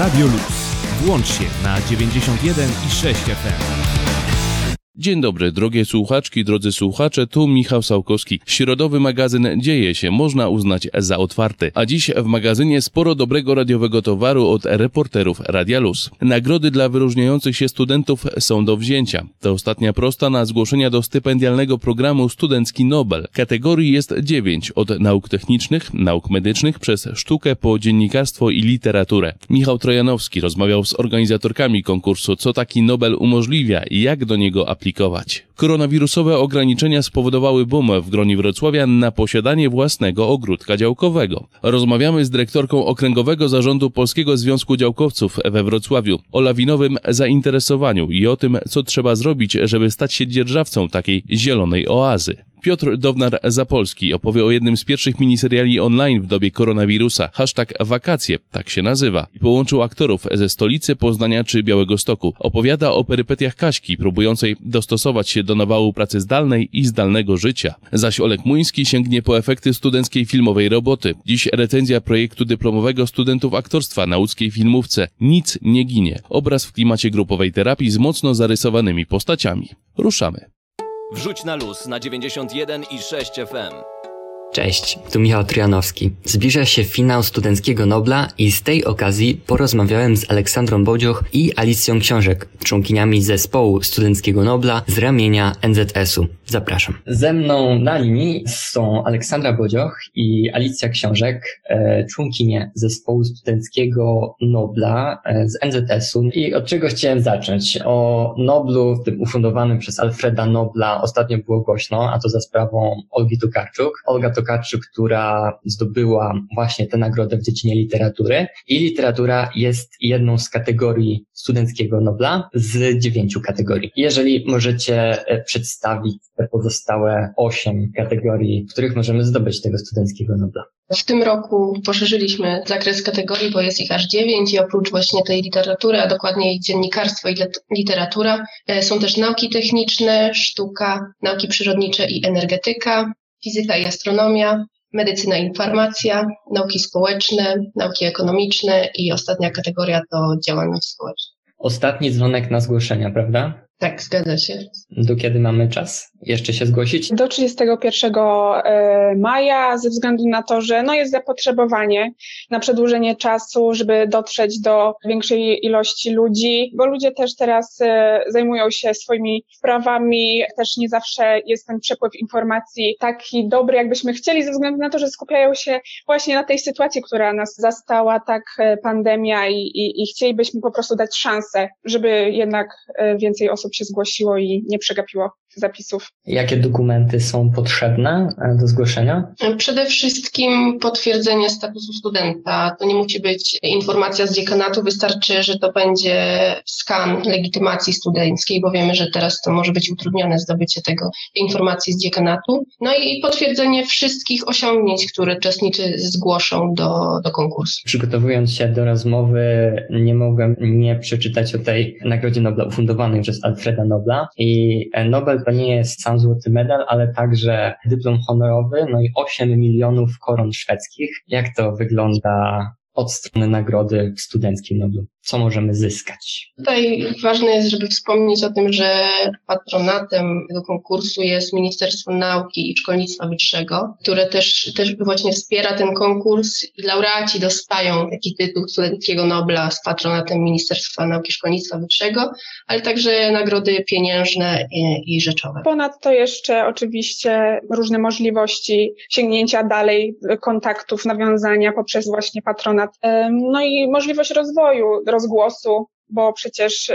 Radio Luz. Włącz się na 91 i 6 FM. Dzień dobry, drogie słuchaczki, drodzy słuchacze, tu Michał Sałkowski. Środowy magazyn Dzieje się, można uznać za otwarty. A dziś w magazynie sporo dobrego radiowego towaru od reporterów Radia Luz. Nagrody dla wyróżniających się studentów są do wzięcia. To ostatnia prosta na zgłoszenia do stypendialnego programu Studencki Nobel. Kategorii jest dziewięć, od nauk technicznych, nauk medycznych, przez sztukę po dziennikarstwo i literaturę. Michał Trojanowski rozmawiał z organizatorkami konkursu, co taki Nobel umożliwia i jak do niego aplikować Koronawirusowe ograniczenia spowodowały boom w gronie Wrocławia na posiadanie własnego ogródka działkowego. Rozmawiamy z dyrektorką Okręgowego Zarządu Polskiego Związku Działkowców we Wrocławiu o lawinowym zainteresowaniu i o tym, co trzeba zrobić, żeby stać się dzierżawcą takiej zielonej oazy. Piotr Downar-Zapolski opowie o jednym z pierwszych miniseriali online w dobie koronawirusa, hashtag wakacje, tak się nazywa, i połączył aktorów ze stolicy Poznania czy Białego Stoku. Opowiada o perypetiach Kaśki, próbującej dostosować się do nawału pracy zdalnej i zdalnego życia. Zaś Olek Muński sięgnie po efekty studenckiej filmowej roboty. Dziś recenzja projektu dyplomowego studentów aktorstwa na łódzkiej filmówce Nic nie ginie. Obraz w klimacie grupowej terapii z mocno zarysowanymi postaciami. Ruszamy. Wrzuć na luz na 91 i 6 FM. Cześć, tu Michał Trianowski. Zbliża się finał Studenckiego Nobla i z tej okazji porozmawiałem z Aleksandrą Bodzioch i Alicją Książek, członkiniami zespołu Studenckiego Nobla z ramienia NZS-u. Zapraszam. Ze mną na linii są Aleksandra Bodzioch i Alicja Książek, e, członkinie zespołu Studenckiego Nobla e, z NZS-u. I od czego chciałem zacząć? O Noblu, tym ufundowanym przez Alfreda Nobla, ostatnio było głośno, a to za sprawą Olgi Tokarczuk. Olga Tokarczuk, która zdobyła właśnie tę nagrodę w dziedzinie literatury i literatura jest jedną z kategorii Studenckiego Nobla z dziewięciu kategorii. Jeżeli możecie e, przedstawić te pozostałe osiem kategorii, w których możemy zdobyć tego Studenckiego Nobla. W tym roku poszerzyliśmy zakres kategorii, bo jest ich aż dziewięć i oprócz właśnie tej literatury, a dokładniej dziennikarstwo i literatura, e, są też nauki techniczne, sztuka, nauki przyrodnicze i energetyka, fizyka i astronomia, medycyna i informacja, nauki społeczne, nauki ekonomiczne i ostatnia kategoria to działalność społeczna. Ostatni dzwonek na zgłoszenia, prawda? Tak, zgadza się. Do kiedy mamy czas? Jeszcze się zgłosić? Do 31 e, maja, ze względu na to, że no jest zapotrzebowanie na przedłużenie czasu, żeby dotrzeć do większej ilości ludzi, bo ludzie też teraz e, zajmują się swoimi sprawami, też nie zawsze jest ten przepływ informacji taki dobry, jakbyśmy chcieli, ze względu na to, że skupiają się właśnie na tej sytuacji, która nas zastała, tak e, pandemia i, i, i chcielibyśmy po prostu dać szansę, żeby jednak więcej osób osób się zgłosiło i nie przegapiło zapisów. Jakie dokumenty są potrzebne e, do zgłoszenia? Przede wszystkim potwierdzenie statusu studenta. To nie musi być informacja z dziekanatu, wystarczy, że to będzie skan legitymacji studenckiej, bo wiemy, że teraz to może być utrudnione zdobycie tego informacji z dziekanatu. No i potwierdzenie wszystkich osiągnięć, które uczestnicy zgłoszą do, do konkursu. Przygotowując się do rozmowy, nie mogłem nie przeczytać o tej Nagrodzie Nobla ufundowanej przez Alfreda Nobla i Nobel to nie jest sam złoty medal, ale także dyplom honorowy, no i 8 milionów koron szwedzkich. Jak to wygląda od strony nagrody w Studenckim Noblu? Co możemy zyskać. Tutaj ważne jest, żeby wspomnieć o tym, że patronatem tego konkursu jest Ministerstwo Nauki i Szkolnictwa Wyższego, które też, też właśnie wspiera ten konkurs i laureaci dostają taki tytuł Studenckiego Nobla z patronatem Ministerstwa Nauki i Szkolnictwa Wyższego, ale także nagrody pieniężne i, i rzeczowe. Ponadto jeszcze oczywiście różne możliwości sięgnięcia dalej kontaktów, nawiązania poprzez właśnie patronat, no i możliwość rozwoju rozgłosu, bo przecież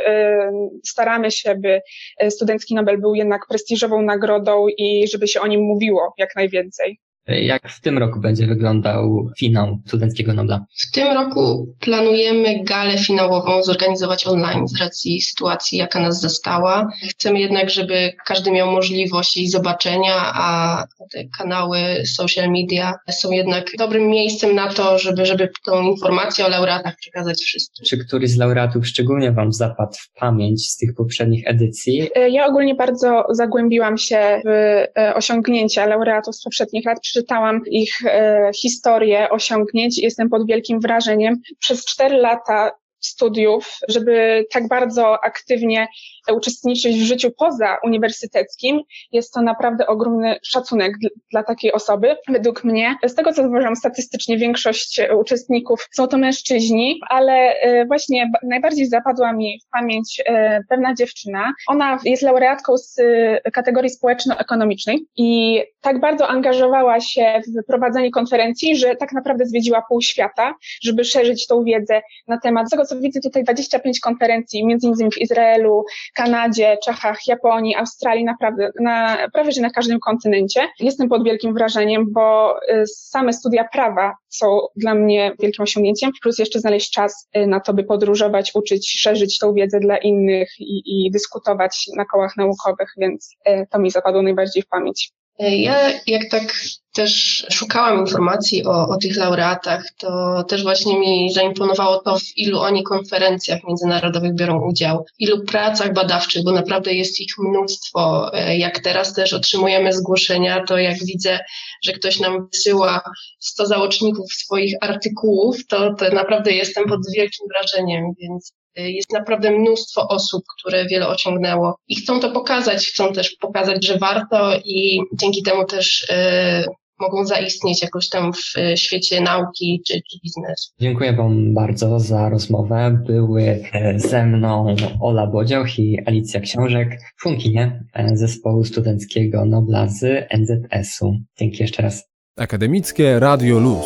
staramy się, by y, Studencki Nobel był jednak prestiżową nagrodą i żeby się o nim mówiło jak najwięcej. Jak w tym roku będzie wyglądał finał Studenckiego Nobla? W tym roku planujemy galę finałową zorganizować online z racji sytuacji, jaka nas zastała. Chcemy jednak, żeby każdy miał możliwość jej zobaczenia, a te kanały social media są jednak dobrym miejscem na to, żeby, żeby tą informację o laureatach przekazać wszystkim. Czy któryś z laureatów szczególnie Wam zapadł w pamięć z tych poprzednich edycji? Ja ogólnie bardzo zagłębiłam się w e, osiągnięcia laureatów z poprzednich lat przeczytałam ich e, historię osiągnięć i jestem pod wielkim wrażeniem. Przez cztery lata studiów, żeby tak bardzo aktywnie uczestniczyć w życiu poza uniwersyteckim, jest to naprawdę ogromny szacunek dla takiej osoby. Według mnie, z tego co zauważam statystycznie, większość uczestników są to mężczyźni, ale e, właśnie najbardziej zapadła mi w pamięć e, pewna dziewczyna. Ona jest laureatką z e, kategorii społeczno-ekonomicznej i tak bardzo angażowała się w prowadzenie konferencji, że tak naprawdę zwiedziła pół świata, żeby szerzyć tą wiedzę na temat. Tego co widzę tutaj 25 konferencji, między innymi w Izraelu, Kanadzie, Czechach, Japonii, Australii, naprawdę, na, prawie że na każdym kontynencie. Jestem pod wielkim wrażeniem, bo y, same studia prawa są dla mnie wielkim osiągnięciem, plus jeszcze znaleźć czas y, na to, by podróżować, uczyć, szerzyć tą wiedzę dla innych i, i dyskutować na kołach naukowych, więc y, to mi zapadło najbardziej w pamięć. Ja jak tak też szukałam informacji o, o tych laureatach, to też właśnie mi zaimponowało to, w ilu oni konferencjach międzynarodowych biorą udział, ilu pracach badawczych, bo naprawdę jest ich mnóstwo. E, jak teraz też otrzymujemy zgłoszenia, to jak widzę, że ktoś nam wysyła 100 załączników swoich artykułów, to, to naprawdę jestem pod wielkim wrażeniem, więc e, jest naprawdę mnóstwo osób, które wiele osiągnęło i chcą to pokazać, chcą też pokazać, że warto i dzięki temu też y, mogą zaistnieć jakoś tam w e, świecie nauki czy, czy biznesu. Dziękuję Wam bardzo za rozmowę. Były e, ze mną Ola Bodzioch i Alicja Książek, członkinie e, zespołu studenckiego Nobla z NZS-u. Dzięki jeszcze raz. Akademickie Radio Luz.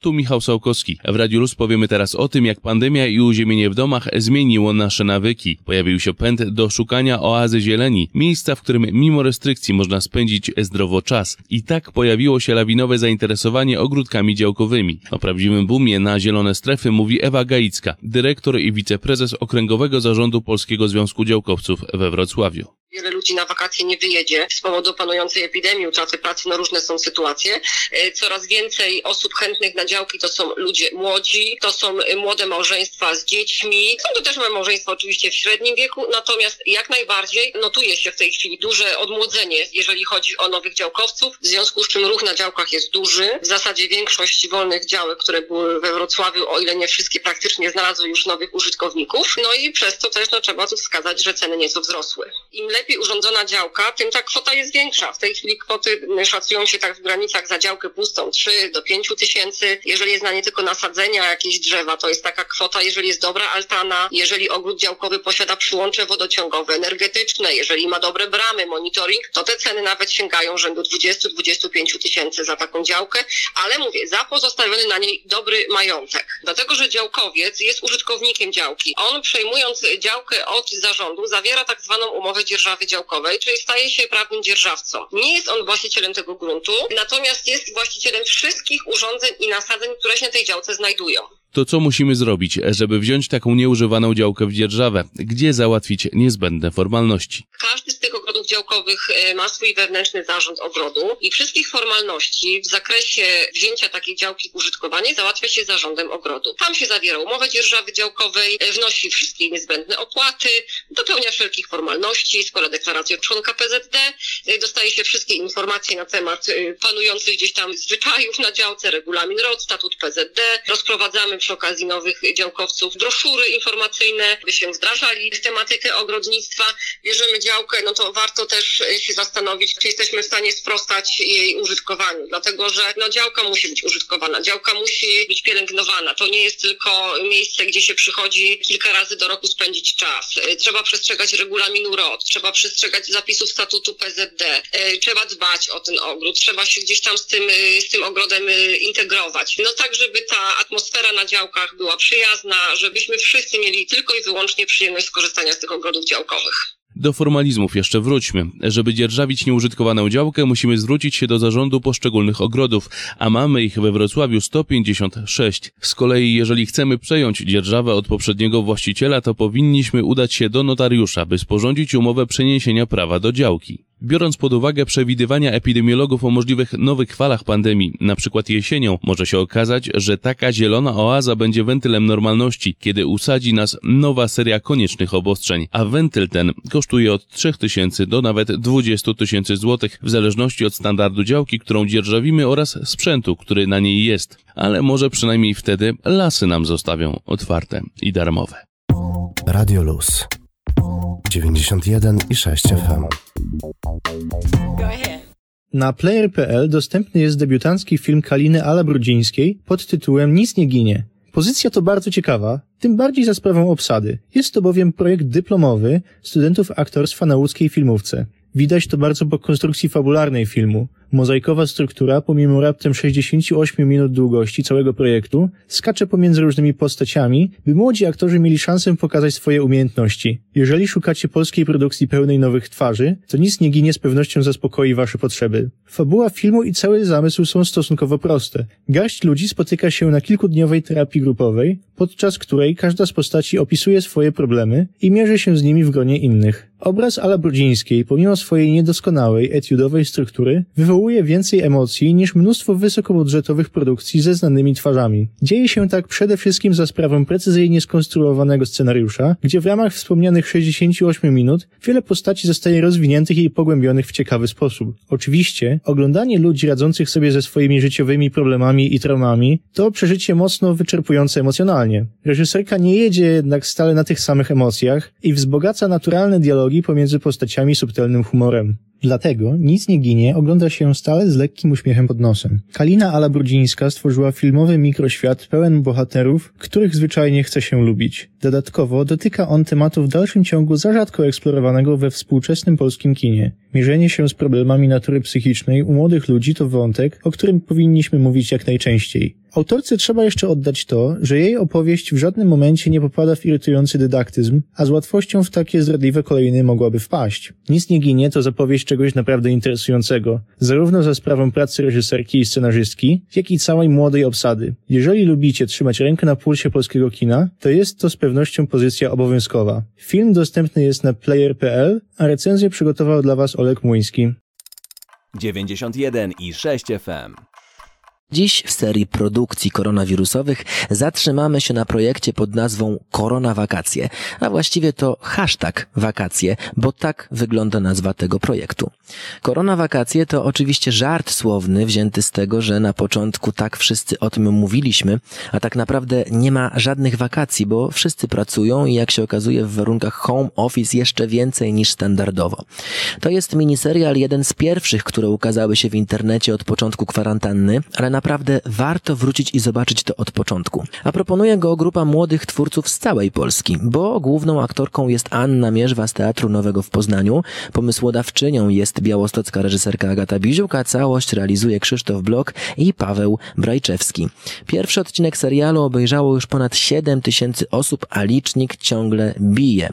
Tu Michał Sałkowski. W Radiu Luz powiemy teraz o tym, jak pandemia i uziemienie w domach zmieniło nasze nawyki. Pojawił się pęd do szukania oazy zieleni, miejsca, w którym mimo restrykcji można spędzić zdrowo czas. I tak pojawiło się lawinowe zainteresowanie ogródkami działkowymi. O prawdziwym boomie na zielone strefy mówi Ewa Gaicka, dyrektor i wiceprezes Okręgowego Zarządu Polskiego Związku Działkowców we Wrocławiu. Wiele ludzi na wakacje nie wyjedzie z powodu panującej epidemii, utraty pracy, no różne są sytuacje. E, coraz więcej osób chętnych na działki to są ludzie młodzi, to są młode małżeństwa z dziećmi. Są to też małżeństwa oczywiście w średnim wieku, natomiast jak najbardziej notuje się w tej chwili duże odmłodzenie, jeżeli chodzi o nowych działkowców, w związku z czym ruch na działkach jest duży. W zasadzie większość wolnych działek, które były we Wrocławiu, o ile nie wszystkie praktycznie znalazły już nowych użytkowników. No i przez to też no, trzeba tu wskazać, że ceny nieco wzrosły. Im lepiej urządzona działka, tym ta kwota jest większa. W tej chwili kwoty szacują się tak w granicach za działkę pustą 3 do 5 tysięcy. Jeżeli jest na nie tylko nasadzenia, jakieś drzewa, to jest taka kwota, jeżeli jest dobra altana, jeżeli ogród działkowy posiada przyłącze wodociągowe, energetyczne, jeżeli ma dobre bramy, monitoring, to te ceny nawet sięgają rzędu 20-25 tysięcy za taką działkę, ale mówię, za pozostawiony na niej dobry majątek. Dlatego, że działkowiec jest użytkownikiem działki. On przejmując działkę od zarządu zawiera tak zwaną umowę dzierżawę dzierżawy działkowej, czyli staje się prawnym dzierżawcą. Nie jest on właścicielem tego gruntu, natomiast jest właścicielem wszystkich urządzeń i nasadzeń, które się na tej działce znajdują. To co musimy zrobić, żeby wziąć taką nieużywaną działkę w dzierżawę? Gdzie załatwić niezbędne formalności? Każdy z tych ogrodów działkowych e, ma swój wewnętrzny zarząd ogrodu i wszystkich formalności w zakresie wzięcia takiej działki w użytkowanie załatwia się zarządem ogrodu. Tam się zawiera umowę dzierżawy działkowej, e, wnosi wszystkie niezbędne opłaty, dopełnia wszelkich formalności, składa deklarację od członka PZD, e, dostaje się wszystkie informacje na temat panujących gdzieś tam zwyczajów na działce, regulamin ROD, statut PZD, rozprowadzamy przy okazji nowych działkowców broszury informacyjne, by się wdrażali w tematykę ogrodnictwa. Bierzemy działkę, no to warto też się zastanowić, czy jesteśmy w stanie sprostać jej użytkowaniu, dlatego że no, działka musi być użytkowana, działka musi być pielęgnowana. To nie jest tylko miejsce, gdzie się przychodzi kilka razy do roku spędzić czas. Trzeba przestrzegać regulaminu ROD, trzeba przestrzegać zapisów statutu PZD, trzeba dbać o ten ogród, trzeba się gdzieś tam z tym, z tym ogrodem integrować. No tak, żeby ta atmosfera na działkach była przyjazna, żebyśmy wszyscy mieli tylko i wyłącznie przyjemność skorzystania z tych ogrodów działkowych. Do formalizmów jeszcze wróćmy. Żeby dzierżawić nieużytkowaną działkę, musimy zwrócić się do zarządu poszczególnych ogrodów, a mamy ich we Wrocławiu 156. Z kolei, jeżeli chcemy przejąć dzierżawę od poprzedniego właściciela, to powinniśmy udać się do notariusza, by sporządzić umowę przeniesienia prawa do działki. Biorąc pod uwagę przewidywania epidemiologów o możliwych nowych falach pandemii, na przykład jesienią, może się okazać, że taka zielona oaza będzie wentylem normalności, kiedy usadzi nas nowa seria koniecznych obostrzeń, a wentyl ten kosztuje od 3000 do nawet 20 tysięcy złotych, w zależności od standardu działki, którą dzierżawimy oraz sprzętu, który na niej jest. Ale może przynajmniej wtedy lasy nam zostawią otwarte i darmowe. Radio Luz 91 i 6 FM. Na player.pl dostępny jest debiutancki film Kaliny Ala Brudzińskiej pod tytułem Nic nie ginie. Pozycja to bardzo ciekawa, tym bardziej za sprawą obsady. Jest to bowiem projekt dyplomowy studentów aktorstwa na łódzkiej filmówce. Widać to bardzo po konstrukcji fabularnej filmu. Mozaikowa struktura, pomimo raptem 68 minut długości całego projektu, skacze pomiędzy różnymi postaciami, by młodzi aktorzy mieli szansę pokazać swoje umiejętności. Jeżeli szukacie polskiej produkcji pełnej nowych twarzy, to nic nie ginie z pewnością zaspokoi wasze potrzeby. Fabuła filmu i cały zamysł są stosunkowo proste. Garść ludzi spotyka się na kilkudniowej terapii grupowej, podczas której każda z postaci opisuje swoje problemy i mierzy się z nimi w gronie innych. Obraz Ala Brudzińskiej, pomimo swojej niedoskonałej, etiudowej struktury, wywołuje więcej emocji niż mnóstwo wysokobudżetowych produkcji ze znanymi twarzami. Dzieje się tak przede wszystkim za sprawą precyzyjnie skonstruowanego scenariusza, gdzie w ramach wspomnianych 68 minut wiele postaci zostaje rozwiniętych i pogłębionych w ciekawy sposób. Oczywiście, oglądanie ludzi radzących sobie ze swoimi życiowymi problemami i traumami to przeżycie mocno wyczerpujące emocjonalnie. Reżyserka nie jedzie jednak stale na tych samych emocjach i wzbogaca naturalne dialogi pomiędzy postaciami subtelnym humorem. Dlatego Nic nie ginie ogląda się stale z lekkim uśmiechem pod nosem. Kalina Ala Brudzińska stworzyła filmowy mikroświat pełen bohaterów, których zwyczajnie chce się lubić. Dodatkowo dotyka on tematu w dalszym ciągu za rzadko eksplorowanego we współczesnym polskim kinie. Mierzenie się z problemami natury psychicznej u młodych ludzi to wątek, o którym powinniśmy mówić jak najczęściej. Autorce trzeba jeszcze oddać to, że jej opowieść w żadnym momencie nie popada w irytujący dydaktyzm, a z łatwością w takie zdradliwe kolejny mogłaby wpaść. Nic nie ginie to zapowiedź czegoś naprawdę interesującego, zarówno za sprawą pracy reżyserki i scenarzystki, jak i całej młodej obsady. Jeżeli lubicie trzymać rękę na pulsie polskiego kina, to jest to z pewnością pozycja obowiązkowa. Film dostępny jest na player.pl, a recenzję przygotował dla Was Olek Młyński. 91 i 6 FM. Dziś w serii produkcji koronawirusowych zatrzymamy się na projekcie pod nazwą Korona Wakacje, a właściwie to hashtag wakacje, bo tak wygląda nazwa tego projektu. Korona Wakacje to oczywiście żart słowny wzięty z tego, że na początku tak wszyscy o tym mówiliśmy, a tak naprawdę nie ma żadnych wakacji, bo wszyscy pracują i jak się okazuje w warunkach home office jeszcze więcej niż standardowo. To jest miniserial jeden z pierwszych, które ukazały się w internecie od początku kwarantanny, ale naprawdę warto wrócić i zobaczyć to od początku. A proponuje go grupa młodych twórców z całej Polski, bo główną aktorką jest Anna Mierzwa z Teatru Nowego w Poznaniu, pomysłodawczynią jest białostocka reżyserka Agata Biziuk, a całość realizuje Krzysztof Blok i Paweł Brajczewski. Pierwszy odcinek serialu obejrzało już ponad 7 tysięcy osób, a licznik ciągle bije.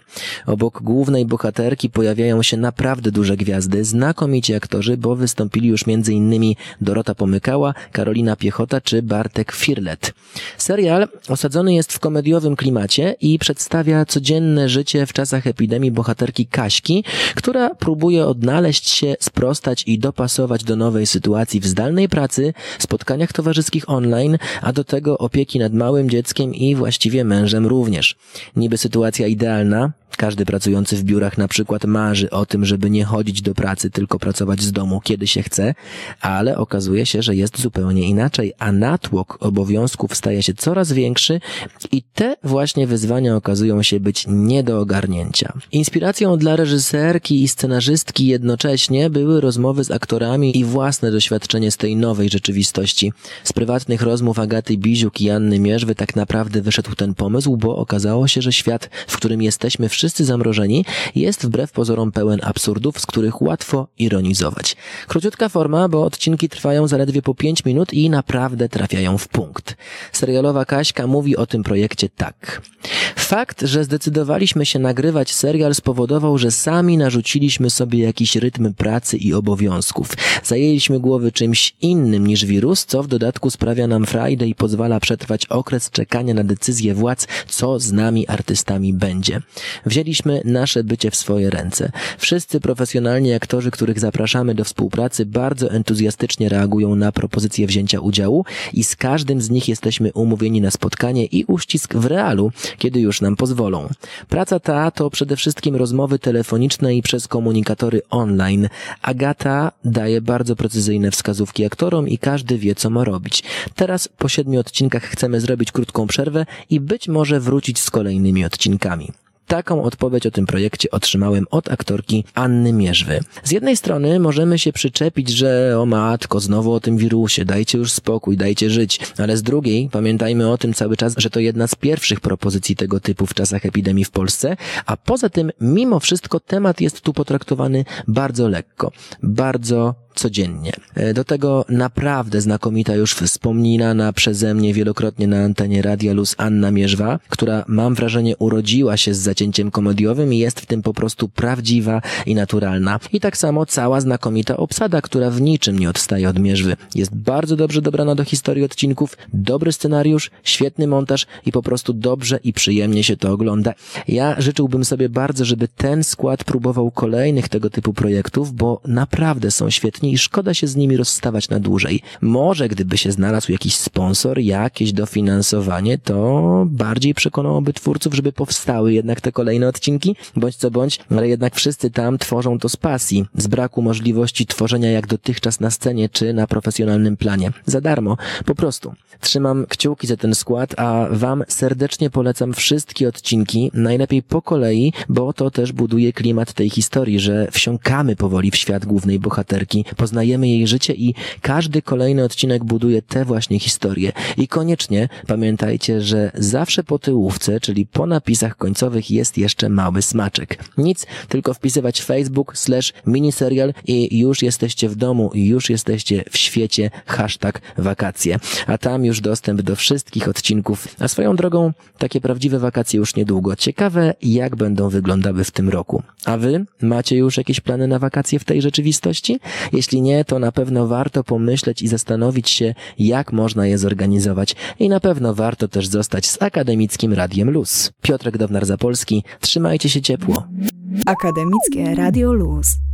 Obok głównej bohaterki pojawiają się naprawdę duże gwiazdy, znakomici aktorzy, bo wystąpili już m.in. Dorota Pomykała, Karolina Piechota czy Bartek Firlet. Serial osadzony jest w komediowym klimacie i przedstawia codzienne życie w czasach epidemii bohaterki Kaśki, która próbuje odnaleźć się, sprostać i dopasować do nowej sytuacji w zdalnej pracy, spotkaniach towarzyskich online, a do tego opieki nad małym dzieckiem i właściwie mężem również. Niby sytuacja idealna, każdy pracujący w biurach na przykład marzy o tym, żeby nie chodzić do pracy, tylko pracować z domu, kiedy się chce, ale okazuje się, że jest zupełnie inaczej, a natłok obowiązków staje się coraz większy i te właśnie wyzwania okazują się być nie do ogarnięcia. Inspiracją dla reżyserki i scenarzystki jednocześnie były rozmowy z aktorami i własne doświadczenie z tej nowej rzeczywistości. Z prywatnych rozmów Agaty Biziuk i Anny Mierzwy tak naprawdę wyszedł ten pomysł, bo okazało się, że świat, w którym jesteśmy wszyscy zamrożeni, jest wbrew pozorom pełen absurdów, z których łatwo ironizować. Króciutka forma, bo odcinki trwają zaledwie po 5 minut i naprawdę trafiają w punkt. Serialowa Kaśka mówi o tym projekcie tak. Fakt, że zdecydowaliśmy się nagrywać serial spowodował, że sami narzuciliśmy sobie jakiś rytm pracy i obowiązków. Zajęliśmy głowy czymś innym niż wirus, co w dodatku sprawia nam frajdę i pozwala przetrwać okres czekania na decyzję władz, co z nami artystami będzie. Wzięliśmy nasze bycie w swoje ręce. Wszyscy profesjonalni aktorzy, których zapraszamy do współpracy, bardzo entuzjastycznie reagują na propozycję wzięcia udziału i z każdym z nich jesteśmy umówieni na spotkanie i uścisk w realu, kiedy już nam pozwolą. Praca ta to przede wszystkim rozmowy telefoniczne i przez komunikatory online. Agata daje bardzo precyzyjne wskazówki aktorom i każdy wie, co ma robić. Teraz po siedmiu odcinkach chcemy zrobić krótką przerwę i być może wrócić z kolejnymi odcinkami. Taką odpowiedź o tym projekcie otrzymałem od aktorki Anny Mierzwy. Z jednej strony możemy się przyczepić, że o matko, znowu o tym wirusie, dajcie już spokój, dajcie żyć, ale z drugiej pamiętajmy o tym cały czas, że to jedna z pierwszych propozycji tego typu w czasach epidemii w Polsce, a poza tym mimo wszystko temat jest tu potraktowany bardzo lekko, bardzo codziennie. E, do tego naprawdę znakomita już wspomniana przeze mnie wielokrotnie na antenie Radia Luz Anna Mierzwa, która mam wrażenie urodziła się z zacięciem komediowym i jest w tym po prostu prawdziwa i naturalna. I tak samo cała znakomita obsada, która w niczym nie odstaje od Mierzwy. Jest bardzo dobrze dobrana do historii odcinków, dobry scenariusz, świetny montaż i po prostu dobrze i przyjemnie się to ogląda. Ja życzyłbym sobie bardzo, żeby ten skład próbował kolejnych tego typu projektów, bo naprawdę są świetni i szkoda się z nimi rozstawać na dłużej. Może gdyby się znalazł jakiś sponsor, jakieś dofinansowanie, to bardziej przekonałoby twórców, żeby powstały jednak te kolejne odcinki, bądź co bądź, ale jednak wszyscy tam tworzą to z pasji, z braku możliwości tworzenia jak dotychczas na scenie czy na profesjonalnym planie. Za darmo, po prostu. Trzymam kciuki za ten skład, a wam serdecznie polecam wszystkie odcinki, najlepiej po kolei, bo to też buduje klimat tej historii, że wsiąkamy powoli w świat głównej bohaterki, poznajemy jej życie i każdy kolejny odcinek buduje te właśnie historie. I koniecznie pamiętajcie, że zawsze po tyłówce, czyli po napisach końcowych jest jeszcze mały smaczek. Nic, tylko wpisywać Facebook slash miniserial i już jesteście w domu, już jesteście w świecie hashtag wakacje. A tam już dostęp do wszystkich odcinków. A swoją drogą, takie prawdziwe wakacje już niedługo. Ciekawe, jak będą wyglądały w tym roku. A wy macie już jakieś plany na wakacje w tej rzeczywistości? Jeśli nie, to na pewno warto pomyśleć i zastanowić się, jak można je zorganizować. I na pewno warto też zostać z Akademickim Radiem Luz. Piotrek Downar Zapolski, trzymajcie się ciepło. Akademickie Radio Luz.